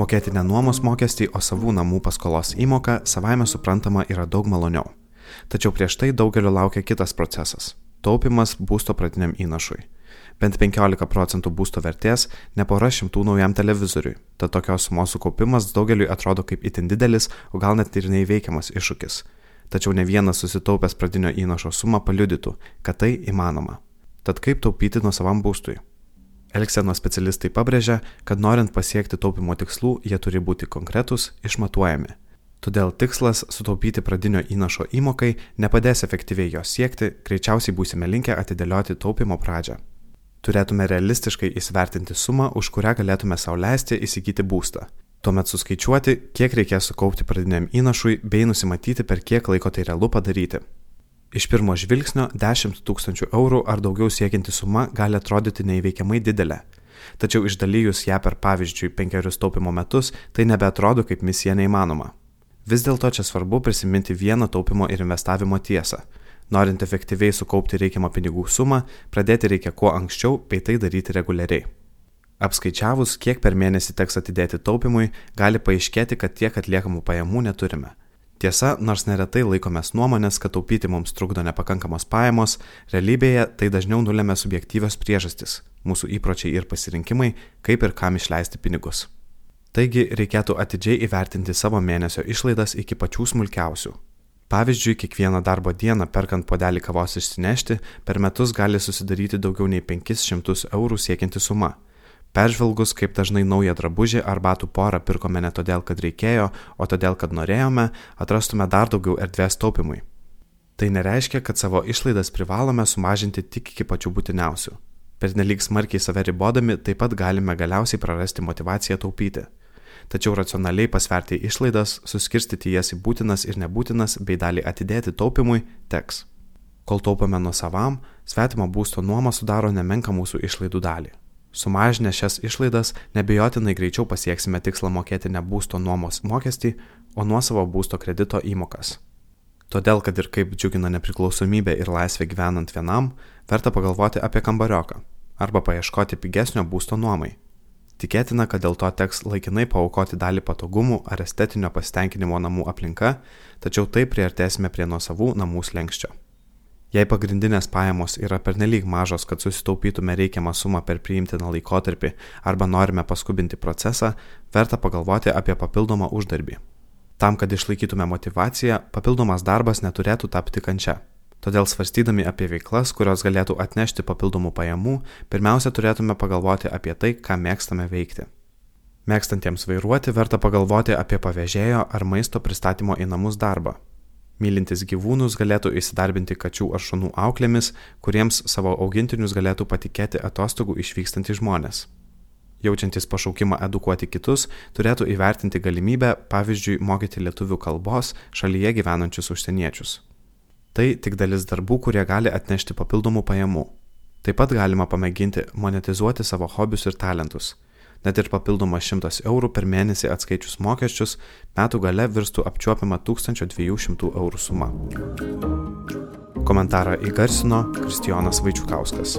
Mokėti ne nuomos mokestį, o savų namų paskolos įmoką savaime suprantama yra daug maloniau. Tačiau prieš tai daugeliu laukia kitas procesas - taupimas būsto pradiniam įnašui. Bent 15 procentų būsto vertės ne pora šimtų naujam televizoriui, tad tokios sumos sukaupimas daugeliui atrodo kaip itin didelis, o gal net ir neįveikiamas iššūkis. Tačiau ne vienas susitaupęs pradinio įnašo sumą paliudytų, kad tai įmanoma. Tad kaip taupyti nuo savam būstui? Elksenos specialistai pabrėžia, kad norint pasiekti taupimo tikslų, jie turi būti konkretūs, išmatuojami. Todėl tikslas sutaupyti pradinio įnašo įmokai nepadės efektyviai jos siekti, greičiausiai būsime linkę atidėlioti taupimo pradžią. Turėtume realistiškai įsvertinti sumą, už kurią galėtume sauliaisti įsigyti būstą. Tuomet suskaičiuoti, kiek reikės sukaupti pradiniam įnašui bei nusimatyti, per kiek laiko tai realu padaryti. Iš pirmo žvilgsnio 10 tūkstančių eurų ar daugiau siekianti suma gali atrodyti neįveikiamai didelė. Tačiau išdalyjus ją per pavyzdžiui penkerius taupimo metus, tai nebeatrodo kaip misija neįmanoma. Vis dėlto čia svarbu prisiminti vieną taupimo ir investavimo tiesą. Norint efektyviai sukaupti reikiamą pinigų sumą, pradėti reikia kuo anksčiau, bei tai daryti reguliariai. Apskaičiavus, kiek per mėnesį teks atidėti taupimui, gali paaiškėti, kad tiek atliekamų pajamų neturime. Tiesa, nors neretai laikomės nuomonės, kad taupyti mums trukdo nepakankamos pajamos, realybėje tai dažniau nulėmė subjektyvios priežastys - mūsų įpročiai ir pasirinkimai, kaip ir kam išleisti pinigus. Taigi reikėtų atidžiai įvertinti savo mėnesio išlaidas iki pačių smulkiausių. Pavyzdžiui, kiekvieną darbo dieną perkant podelį kavos išsinešti, per metus gali susidaryti daugiau nei 500 eurų siekianti suma Peržvelgus, kaip dažnai naują drabužį ar batų porą pirkome ne todėl, kad reikėjo, o todėl, kad norėjome, atrastume dar daugiau erdvės taupimui. Tai nereiškia, kad savo išlaidas privalome sumažinti tik iki pačių būtiniausių. Per nelik smarkiai save ribodami taip pat galime galiausiai prarasti motivaciją taupyti. Tačiau racionaliai pasverti išlaidas, suskirstyti jas į būtinas ir nebūtinas bei dalį atidėti taupimui teks. Kol taupame nuo savam, svetimo būsto nuoma sudaro nemenka mūsų išlaidų dalį. Sumažinę šias išlaidas, nebejotinai greičiau pasieksime tikslą mokėti ne būsto nuomos mokestį, o nuosavo būsto kredito įmokas. Todėl, kad ir kaip džiugina nepriklausomybė ir laisvė gyvenant vienam, verta pagalvoti apie kambarioką arba paieškoti pigesnio būsto nuomai. Tikėtina, kad dėl to teks laikinai paukoti dalį patogumų ar estetinio pasitenkinimo namų aplinka, tačiau taip priartėsime prie nuosavų namų slengščio. Jei pagrindinės pajamos yra pernelyg mažos, kad susitaupytume reikiamą sumą per priimtiną laikotarpį arba norime paskubinti procesą, verta pagalvoti apie papildomą uždarbį. Tam, kad išlaikytume motivaciją, papildomas darbas neturėtų tapti kančia. Todėl svarstydami apie veiklas, kurios galėtų atnešti papildomų pajamų, pirmiausia turėtume pagalvoti apie tai, ką mėgstame veikti. Mėgstantiems vairuoti verta pagalvoti apie pavėžėjo ar maisto pristatymo į namus darbą mylintis gyvūnus galėtų įsidarbinti kačių ar šunų auklėmis, kuriems savo augintinius galėtų patikėti atostogų išvykstantys žmonės. Jaučiantis pašaukimą edukuoti kitus, turėtų įvertinti galimybę, pavyzdžiui, mokyti lietuvių kalbos šalyje gyvenančius užsieniečius. Tai tik dalis darbų, kurie gali atnešti papildomų pajamų. Taip pat galima pamėginti monetizuoti savo hobius ir talentus net ir papildomas 100 eurų per mėnesį atskaičius mokesčius, metų gale virstų apčiuopiama 1200 eurų suma. Komentarą įgarsino Kristijonas Vaičiukauskas.